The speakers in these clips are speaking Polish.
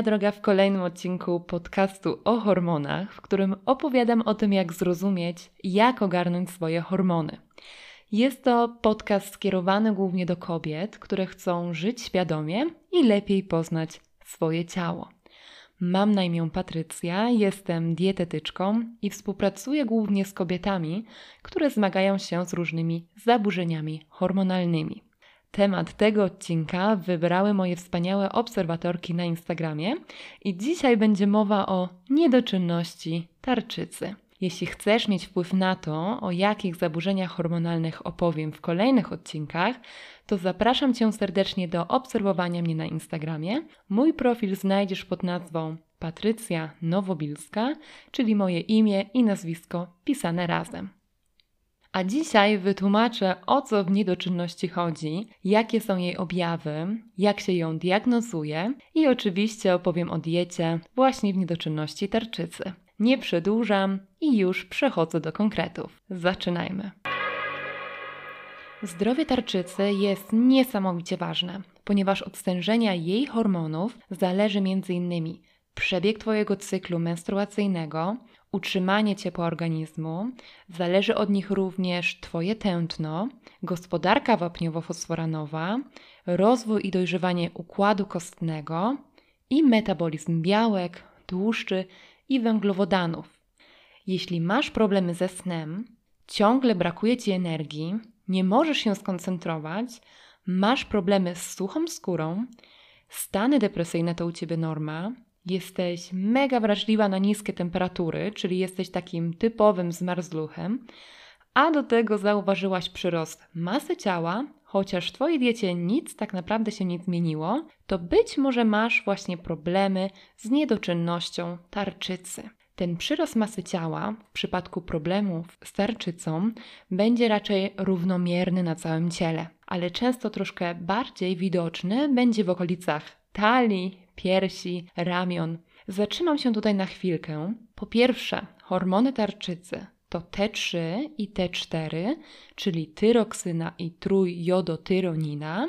moja droga, w kolejnym odcinku podcastu o hormonach, w którym opowiadam o tym, jak zrozumieć, jak ogarnąć swoje hormony. Jest to podcast skierowany głównie do kobiet, które chcą żyć świadomie i lepiej poznać swoje ciało. Mam na imię Patrycja, jestem dietetyczką i współpracuję głównie z kobietami, które zmagają się z różnymi zaburzeniami hormonalnymi. Temat tego odcinka wybrały moje wspaniałe obserwatorki na Instagramie i dzisiaj będzie mowa o niedoczynności tarczycy. Jeśli chcesz mieć wpływ na to, o jakich zaburzeniach hormonalnych opowiem w kolejnych odcinkach, to zapraszam Cię serdecznie do obserwowania mnie na Instagramie. Mój profil znajdziesz pod nazwą Patrycja Nowobilska, czyli moje imię i nazwisko pisane razem. A dzisiaj wytłumaczę, o co w niedoczynności chodzi, jakie są jej objawy, jak się ją diagnozuje i oczywiście opowiem o diecie właśnie w niedoczynności tarczycy. Nie przedłużam i już przechodzę do konkretów. Zaczynajmy. Zdrowie tarczycy jest niesamowicie ważne, ponieważ od stężenia jej hormonów zależy m.in. przebieg Twojego cyklu menstruacyjnego, utrzymanie ciepła organizmu, zależy od nich również Twoje tętno, gospodarka wapniowo-fosforanowa, rozwój i dojrzewanie układu kostnego i metabolizm białek, tłuszczy i węglowodanów. Jeśli masz problemy ze snem, ciągle brakuje ci energii, nie możesz się skoncentrować, masz problemy z suchą skórą, stany depresyjne to u ciebie norma, jesteś mega wrażliwa na niskie temperatury, czyli jesteś takim typowym zmarzluchem, a do tego zauważyłaś przyrost masy ciała, chociaż w Twojej diecie nic tak naprawdę się nie zmieniło, to być może masz właśnie problemy z niedoczynnością tarczycy. Ten przyrost masy ciała w przypadku problemów z tarczycą będzie raczej równomierny na całym ciele, ale często troszkę bardziej widoczny będzie w okolicach talii, piersi, ramion. Zatrzymam się tutaj na chwilkę. Po pierwsze, hormony tarczycy to T3 i T4, czyli tyroksyna i trójjodotyronina,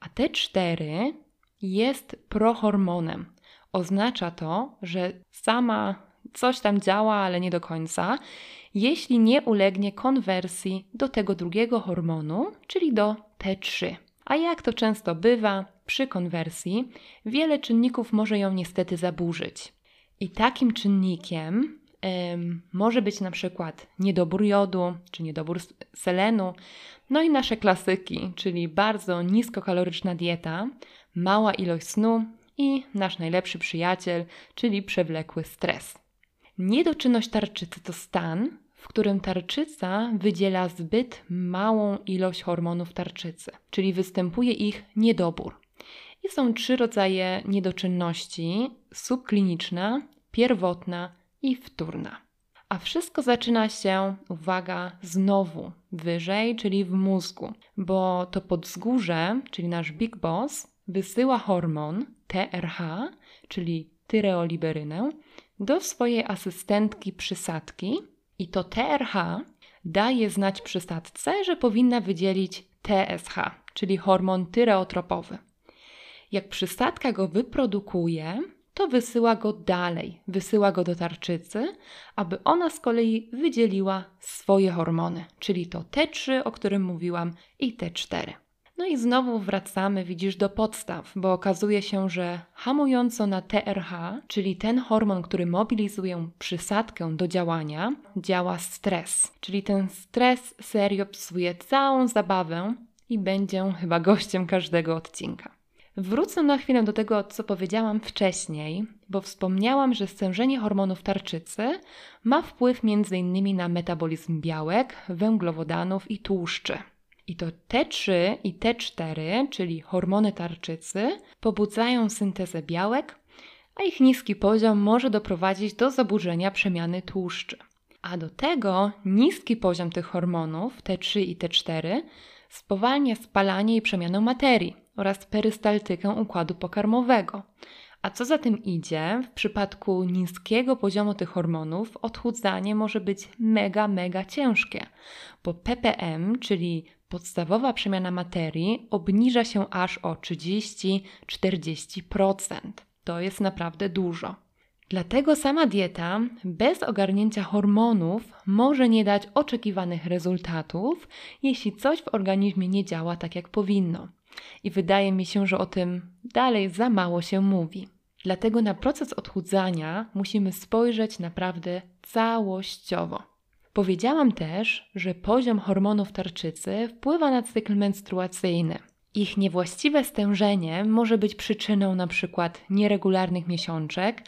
a T4 jest prohormonem. Oznacza to, że sama coś tam działa, ale nie do końca, jeśli nie ulegnie konwersji do tego drugiego hormonu, czyli do T3. A jak to często bywa, przy konwersji wiele czynników może ją niestety zaburzyć. I takim czynnikiem może być na przykład niedobór jodu czy niedobór selenu, no i nasze klasyki, czyli bardzo niskokaloryczna dieta, mała ilość snu i nasz najlepszy przyjaciel, czyli przewlekły stres. Niedoczynność tarczycy to stan, w którym tarczyca wydziela zbyt małą ilość hormonów tarczycy, czyli występuje ich niedobór. Są trzy rodzaje niedoczynności: subkliniczna, pierwotna i wtórna. A wszystko zaczyna się, uwaga, znowu wyżej, czyli w mózgu, bo to podzgórze, czyli nasz Big Boss, wysyła hormon TRH, czyli tyreoliberynę, do swojej asystentki przysadki i to TRH daje znać przysadce, że powinna wydzielić TSH, czyli hormon tyreotropowy. Jak przysadka go wyprodukuje, to wysyła go dalej, wysyła go do tarczycy, aby ona z kolei wydzieliła swoje hormony, czyli to T3, o którym mówiłam, i T4. No i znowu wracamy, widzisz, do podstaw, bo okazuje się, że hamująco na TRH, czyli ten hormon, który mobilizuje przysadkę do działania, działa stres. Czyli ten stres serio psuje całą zabawę i będzie chyba gościem każdego odcinka. Wrócę na chwilę do tego, co powiedziałam wcześniej, bo wspomniałam, że stężenie hormonów tarczycy ma wpływ m.in. na metabolizm białek, węglowodanów i tłuszczy. I to T3 i T4, czyli hormony tarczycy, pobudzają syntezę białek, a ich niski poziom może doprowadzić do zaburzenia przemiany tłuszczy. A do tego niski poziom tych hormonów T3 i T4 spowalnia spalanie i przemianę materii oraz perystaltykę układu pokarmowego. A co za tym idzie, w przypadku niskiego poziomu tych hormonów odchudzanie może być mega, mega ciężkie, bo ppm, czyli podstawowa przemiana materii, obniża się aż o 30-40%. To jest naprawdę dużo. Dlatego sama dieta bez ogarnięcia hormonów może nie dać oczekiwanych rezultatów, jeśli coś w organizmie nie działa tak jak powinno. I wydaje mi się, że o tym dalej za mało się mówi. Dlatego na proces odchudzania musimy spojrzeć naprawdę całościowo. Powiedziałam też, że poziom hormonów tarczycy wpływa na cykl menstruacyjny. Ich niewłaściwe stężenie może być przyczyną np. nieregularnych miesiączek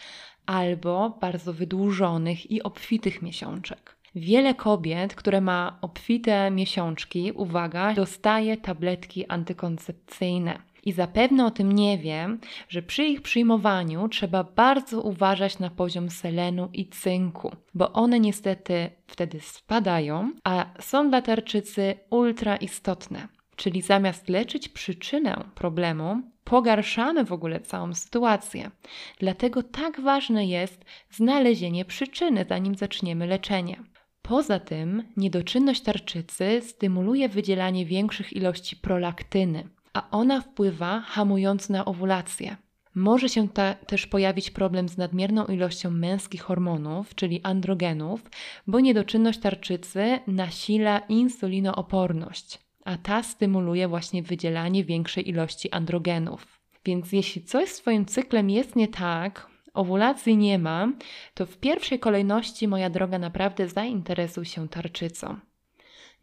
albo bardzo wydłużonych i obfitych miesiączek. Wiele kobiet, które ma obfite miesiączki, uwaga, dostaje tabletki antykoncepcyjne. I zapewne o tym nie wiem, że przy ich przyjmowaniu trzeba bardzo uważać na poziom selenu i cynku, bo one niestety wtedy spadają, a są dla tarczycy ultra istotne. Czyli zamiast leczyć przyczynę problemu, pogarszamy w ogóle całą sytuację. Dlatego tak ważne jest znalezienie przyczyny, zanim zaczniemy leczenie. Poza tym, niedoczynność tarczycy stymuluje wydzielanie większych ilości prolaktyny, a ona wpływa hamując na owulację. Może się ta, też pojawić problem z nadmierną ilością męskich hormonów, czyli androgenów, bo niedoczynność tarczycy nasila insulinooporność, a ta stymuluje właśnie wydzielanie większej ilości androgenów. Więc jeśli coś z Twoim cyklem jest nie tak, owulacji nie ma, to w pierwszej kolejności, moja droga, naprawdę zainteresuj się tarczycą.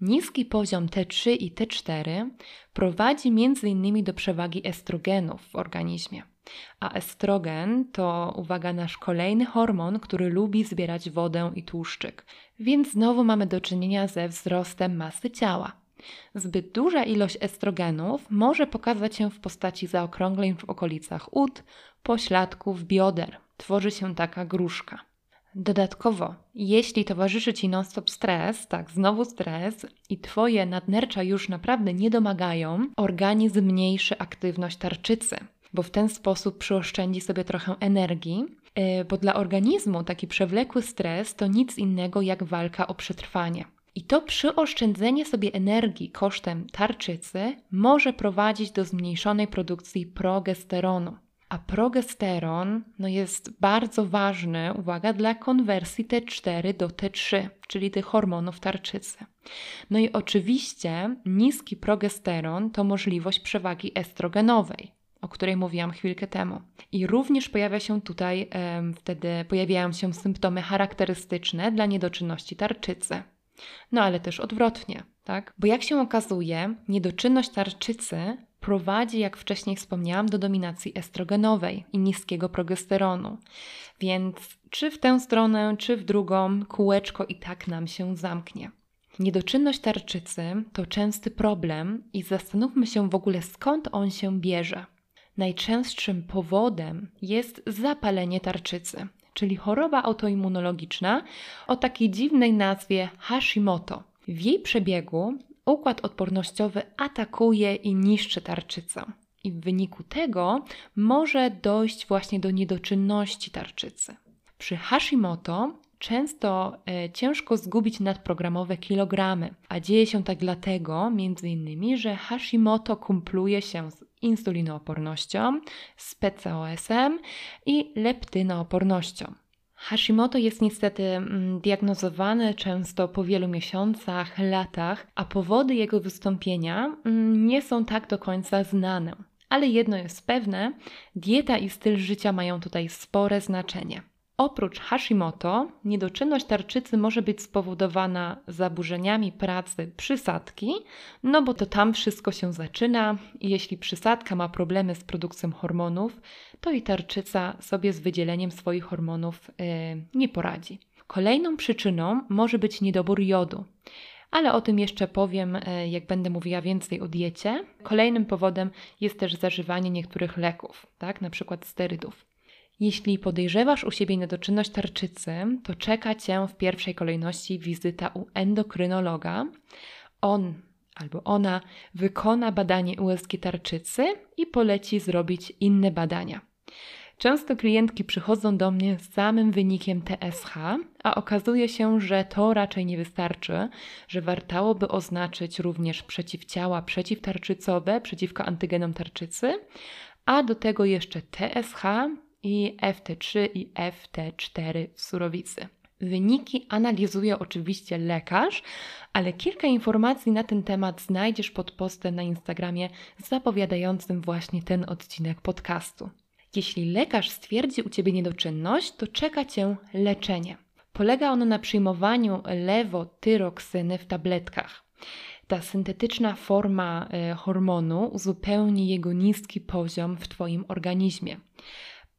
Niski poziom T3 i T4 prowadzi m.in. do przewagi estrogenów w organizmie. A estrogen to, uwaga, nasz kolejny hormon, który lubi zbierać wodę i tłuszczyk. Więc znowu mamy do czynienia ze wzrostem masy ciała. Zbyt duża ilość estrogenów może pokazać się w postaci zaokrągleń w okolicach ud, pośladków, bioder. Tworzy się taka gruszka. Dodatkowo, jeśli towarzyszy Ci non-stop stres, tak, znowu stres i Twoje nadnercza już naprawdę nie domagają, organizm zmniejszy aktywność tarczycy, bo w ten sposób przyoszczędzi sobie trochę energii, e, bo dla organizmu taki przewlekły stres to nic innego jak walka o przetrwanie. I to przyoszczędzenie sobie energii kosztem tarczycy może prowadzić do zmniejszonej produkcji progesteronu. A progesteron no jest bardzo ważny, uwaga, dla konwersji T4 do T3, czyli tych hormonów tarczycy. No i oczywiście niski progesteron to możliwość przewagi estrogenowej, o której mówiłam chwilkę temu. I również pojawia się tutaj, wtedy pojawiają się symptomy charakterystyczne dla niedoczynności tarczycy. No ale też odwrotnie, tak? Bo jak się okazuje, niedoczynność tarczycy prowadzi, jak wcześniej wspomniałam, do dominacji estrogenowej i niskiego progesteronu. Więc czy w tę stronę, czy w drugą, kółeczko i tak nam się zamknie. Niedoczynność tarczycy to częsty problem i zastanówmy się w ogóle skąd on się bierze. Najczęstszym powodem jest zapalenie tarczycy, czyli choroba autoimmunologiczna o takiej dziwnej nazwie Hashimoto. W jej przebiegu układ odpornościowy atakuje i niszczy tarczycę. I w wyniku tego może dojść właśnie do niedoczynności tarczycy. Przy Hashimoto często e, ciężko zgubić nadprogramowe kilogramy, a dzieje się tak dlatego, między innymi, że Hashimoto kumpluje się z insulinoopornością, z PCOS-em i leptynoopornością. Hashimoto jest niestety mm, diagnozowany często po wielu miesiącach, latach, a powody jego wystąpienia mm, nie są tak do końca znane. Ale jedno jest pewne: dieta i styl życia mają tutaj spore znaczenie. Oprócz Hashimoto, niedoczynność tarczycy może być spowodowana zaburzeniami pracy przysadki, no bo to tam wszystko się zaczyna i jeśli przysadka ma problemy z produkcją hormonów, to i tarczyca sobie z wydzieleniem swoich hormonów yy, nie poradzi. Kolejną przyczyną może być niedobór jodu. Ale o tym jeszcze powiem, e, jak będę mówiła więcej o diecie. Kolejnym powodem jest też zażywanie niektórych leków, tak, na przykład sterydów. Jeśli podejrzewasz u siebie niedoczynność tarczycy, to czeka Cię w pierwszej kolejności wizyta u endokrynologa. On albo ona wykona badanie USG tarczycy i poleci zrobić inne badania. Często klientki przychodzą do mnie z samym wynikiem TSH, a okazuje się, że to raczej nie wystarczy, że wartałoby oznaczyć również przeciwciała przeciwtarczycowe przeciwko antygenom tarczycy, a do tego jeszcze TSH i FT3 i FT4 w surowicy. Wyniki analizuje oczywiście lekarz, ale kilka informacji na ten temat znajdziesz pod postem na Instagramie zapowiadającym właśnie ten odcinek podcastu. Jeśli lekarz stwierdzi u ciebie niedoczynność, to czeka cię leczenie. Polega ono na przyjmowaniu lewotyroksyny w tabletkach. Ta syntetyczna forma e, hormonu uzupełni jego niski poziom w Twoim organizmie.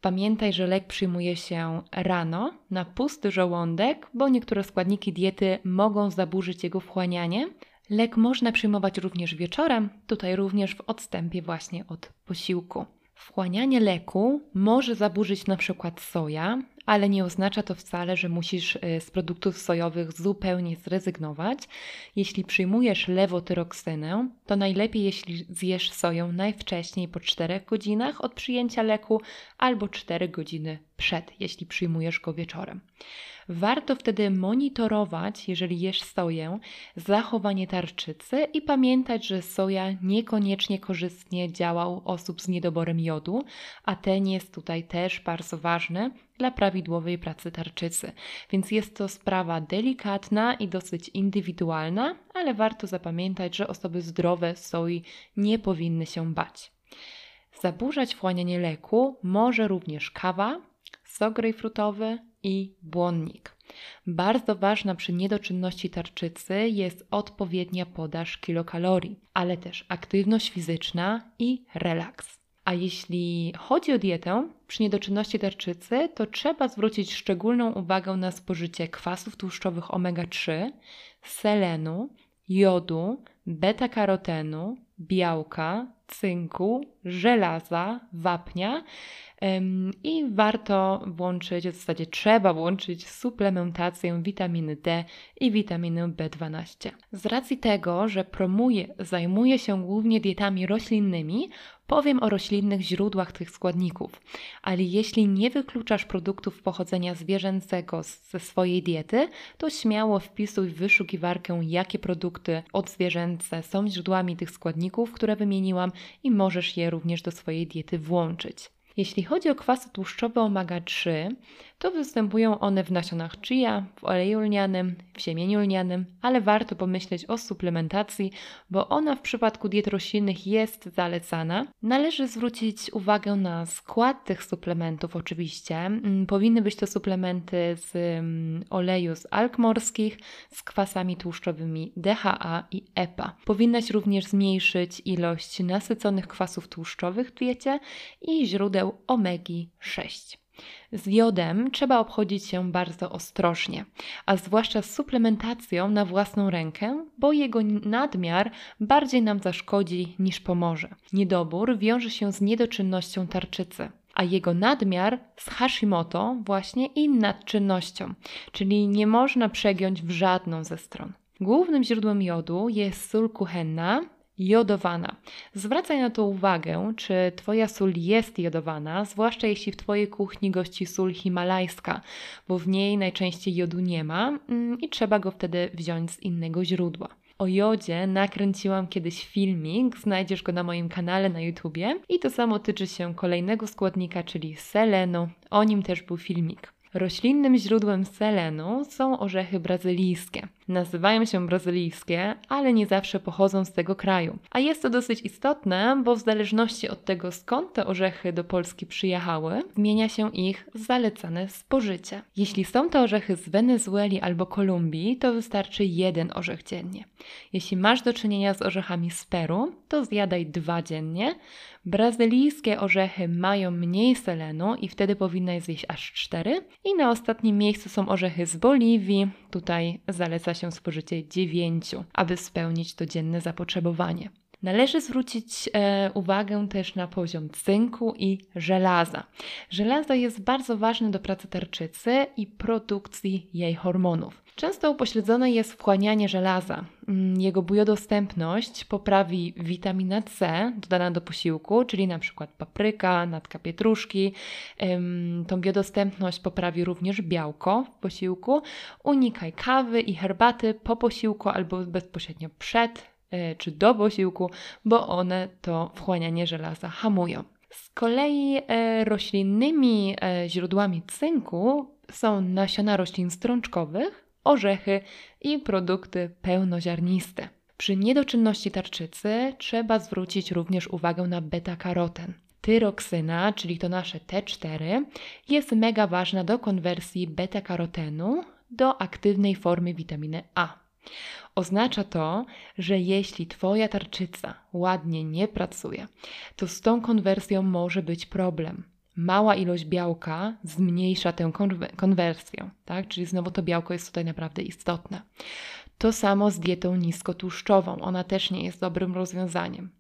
Pamiętaj, że lek przyjmuje się rano na pusty żołądek, bo niektóre składniki diety mogą zaburzyć jego wchłanianie. Lek można przyjmować również wieczorem, tutaj również w odstępie właśnie od posiłku. Wchłanianie leku może zaburzyć na przykład soja, ale nie oznacza to wcale, że musisz y, z produktów sojowych zupełnie zrezygnować. Jeśli przyjmujesz lewotyroksynę, to najlepiej jeśli zjesz soję najwcześniej po 4 godzinach od przyjęcia leku albo 4 godziny przed, jeśli przyjmujesz go wieczorem. Warto wtedy monitorować, jeżeli jesz soję, zachowanie tarczycy i pamiętać, że soja niekoniecznie korzystnie działa u osób z niedoborem jodu, a ten jest tutaj też bardzo ważny dla prawidłowej pracy tarczycy. Więc jest to sprawa delikatna i dosyć indywidualna, ale warto zapamiętać, że osoby zdrowe soi nie powinny się bać. Zaburzać wchłanianie leku może również kawa, sok grejpfrutowy i błonnik. Bardzo ważna przy niedoczynności tarczycy jest odpowiednia podaż kilokalorii, ale też aktywność fizyczna i relaks. A jeśli chodzi o dietę, przy niedoczynności tarczycy, to trzeba zwrócić szczególną uwagę na spożycie kwasów tłuszczowych omega-3, selenu, jodu, beta-karotenu, białka, cynku, żelaza, wapnia i warto włączyć, w zasadzie trzeba włączyć suplementację witaminy D i witaminy B12. Z racji tego, że promuję, zajmuję się głównie dietami roślinnymi, powiem o roślinnych źródłach tych składników. Ale jeśli nie wykluczasz produktów pochodzenia zwierzęcego ze swojej diety, to śmiało wpisuj w wyszukiwarkę, jakie produkty odzwierzęce są źródłami tych składników, które wymieniłam i możesz je również do swojej diety włączyć. Jeśli chodzi o kwasy tłuszczowe omega-3, to występują one w nasionach chia, w oleju lnianym, w siemieniu lnianym, ale warto pomyśleć o suplementacji, bo ona w przypadku diet roślinnych jest zalecana. Należy zwrócić uwagę na skład tych suplementów oczywiście. Mm, powinny być to suplementy z mm, oleju z alg morskich, z kwasami tłuszczowymi DHA i EPA. Powinnaś również zmniejszyć ilość nasyconych kwasów tłuszczowych w diecie i źródeł omegi 6. Z jodem trzeba obchodzić się bardzo ostrożnie, a zwłaszcza z suplementacją na własną rękę, bo jego nadmiar bardziej nam zaszkodzi niż pomoże. Niedobór wiąże się z niedoczynnością tarczycy a jego nadmiar z Hashimoto właśnie i nadczynnością, czyli nie można przegiąć w żadną ze stron. Głównym źródłem jodu jest sól kuchenna, jodowana. Zwracaj na to uwagę, czy Twoja sól jest jodowana, zwłaszcza jeśli w Twojej kuchni gości sól himalajska, bo w niej najczęściej jodu nie ma mm, i trzeba go wtedy wziąć z innego źródła. O jodzie nakręciłam kiedyś filmik, znajdziesz go na moim kanale na YouTubie i to samo tyczy się kolejnego składnika, czyli selenu. O nim też był filmik. Roślinnym źródłem selenu są orzechy brazylijskie. Nazywają się brazylijskie, ale nie zawsze pochodzą z tego kraju. A jest to dosyć istotne, bo w zależności od tego skąd te orzechy do Polski przyjechały, zmienia się ich zalecane spożycie. Jeśli są to orzechy z Wenezueli albo Kolumbii, to wystarczy jeden orzech dziennie. Jeśli masz do czynienia z orzechami z Peru, to zjadaj dwa dziennie. Brazylijskie orzechy mają mniej selenu i wtedy powinnaś zjeść aż cztery. I na ostatnim miejscu są orzechy z Boliwii. Tutaj zaleca się spożycie dziewięciu, aby spełnić to dzienne zapotrzebowanie. Należy zwrócić e, uwagę też na poziom cynku i żelaza. Żelazo jest bardzo ważne do pracy tarczycy i produkcji jej hormonów. Często upośledzone jest wchłanianie żelaza. Mm, jego biodostępność poprawi witamina C dodana do posiłku, czyli przykład papryka, natka pietruszki. Tą biodostępność poprawi również białko w posiłku. Unikaj kawy i herbaty po posiłku albo bezpośrednio przed czy do posiłku, bo one to wchłanianie żelaza hamują. Z kolei e, roślinnymi e, źródłami cynku są nasiona roślin strączkowych, orzechy i produkty pełnoziarniste. Przy niedoczynności tarczycy trzeba zwrócić również uwagę na beta-karoten. Tyroksyna, czyli to nasze T4, jest mega ważna do konwersji beta-karotenu do aktywnej formy witaminy A. Oznacza to, że jeśli Twoja tarczyca ładnie nie pracuje, to z tą konwersją może być problem. Mała ilość białka zmniejsza tę konwersję, tak? czyli znowu to białko jest tutaj naprawdę istotne. To samo z dietą niskotłuszczową, ona też nie jest dobrym rozwiązaniem.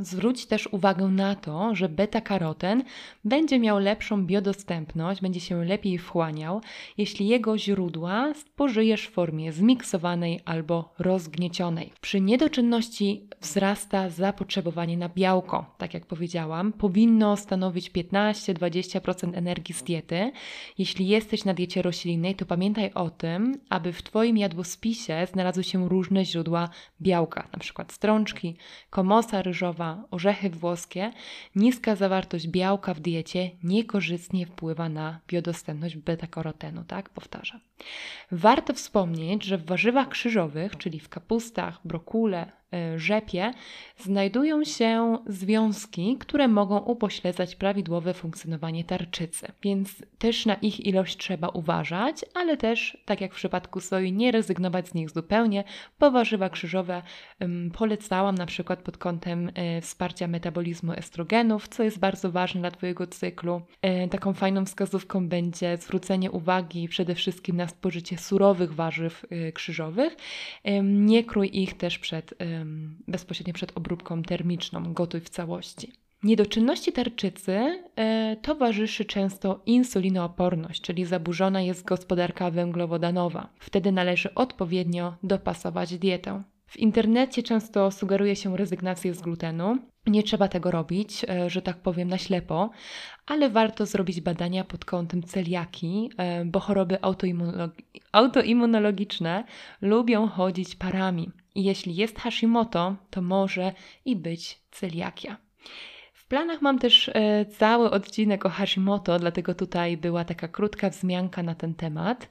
Zwróć też uwagę na to, że beta-karoten będzie miał lepszą biodostępność, będzie się lepiej wchłaniał, jeśli jego źródła spożyjesz w formie zmiksowanej albo rozgniecionej. Przy niedoczynności wzrasta zapotrzebowanie na białko. Tak jak powiedziałam, powinno stanowić 15-20% energii z diety. Jeśli jesteś na diecie roślinnej, to pamiętaj o tym, aby w Twoim jadłospisie znalazły się różne źródła białka, np. strączki, komosa ryżowa, orzechy włoskie, niska zawartość białka w diecie niekorzystnie wpływa na biodostępność beta-karotenu, tak? Powtarzam. Warto wspomnieć, że w warzywach krzyżowych, czyli w kapustach, brokule, rzepie znajdują się związki, które mogą upośledzać prawidłowe funkcjonowanie tarczycy, więc też na ich ilość trzeba uważać, ale też, tak jak w przypadku soi, nie rezygnować z nich zupełnie, bo warzywa krzyżowe polecałam na przykład pod kątem e, wsparcia metabolizmu estrogenów, co jest bardzo ważne dla Twojego cyklu. E, taką fajną wskazówką będzie zwrócenie uwagi przede wszystkim na spożycie surowych warzyw e, krzyżowych. E, nie krój ich też przed bezpośrednio przed obróbką termiczną, gotuj w całości. Niedoczynności tarczycy e, towarzyszy często insulinooporność, czyli zaburzona jest gospodarka węglowodanowa. Wtedy należy odpowiednio dopasować dietę. W internecie często sugeruje się rezygnację z glutenu. Nie trzeba tego robić, e, że tak powiem, na ślepo, ale warto zrobić badania pod kątem celiaki, e, bo choroby autoimmunologiczne lubią chodzić parami. Jeśli jest Hashimoto, to może i być celiakia. W planach mam też e, cały odcinek o Hashimoto, dlatego tutaj była taka krótka wzmianka na ten temat.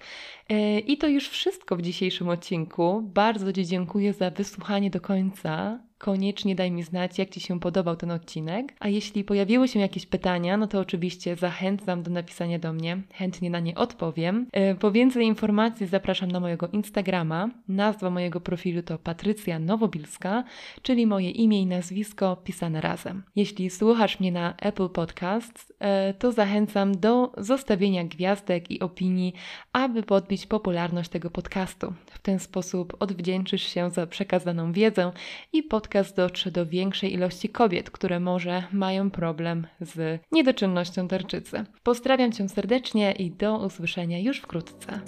E, I to już wszystko w dzisiejszym odcinku. Bardzo Ci dziękuję za wysłuchanie do końca koniecznie daj mi znać, jak Ci się podobał ten odcinek. A jeśli pojawiły się jakieś pytania, no to oczywiście zachęcam do napisania do mnie, chętnie na nie odpowiem. E, po więcej informacji zapraszam na mojego Instagrama. Nazwa mojego profilu to Patrycja Nowobilska, czyli moje imię i nazwisko pisane razem. Jeśli słuchasz mnie na Apple Podcasts, e, to zachęcam do zostawienia gwiazdek i opinii, aby podbić popularność tego podcastu. W ten sposób odwdzięczysz się za przekazaną wiedzę i podcast podcast dotrze do większej ilości kobiet, które może mają problem z niedoczynnością tarczycy. Pozdrawiam Cię serdecznie i do usłyszenia już wkrótce.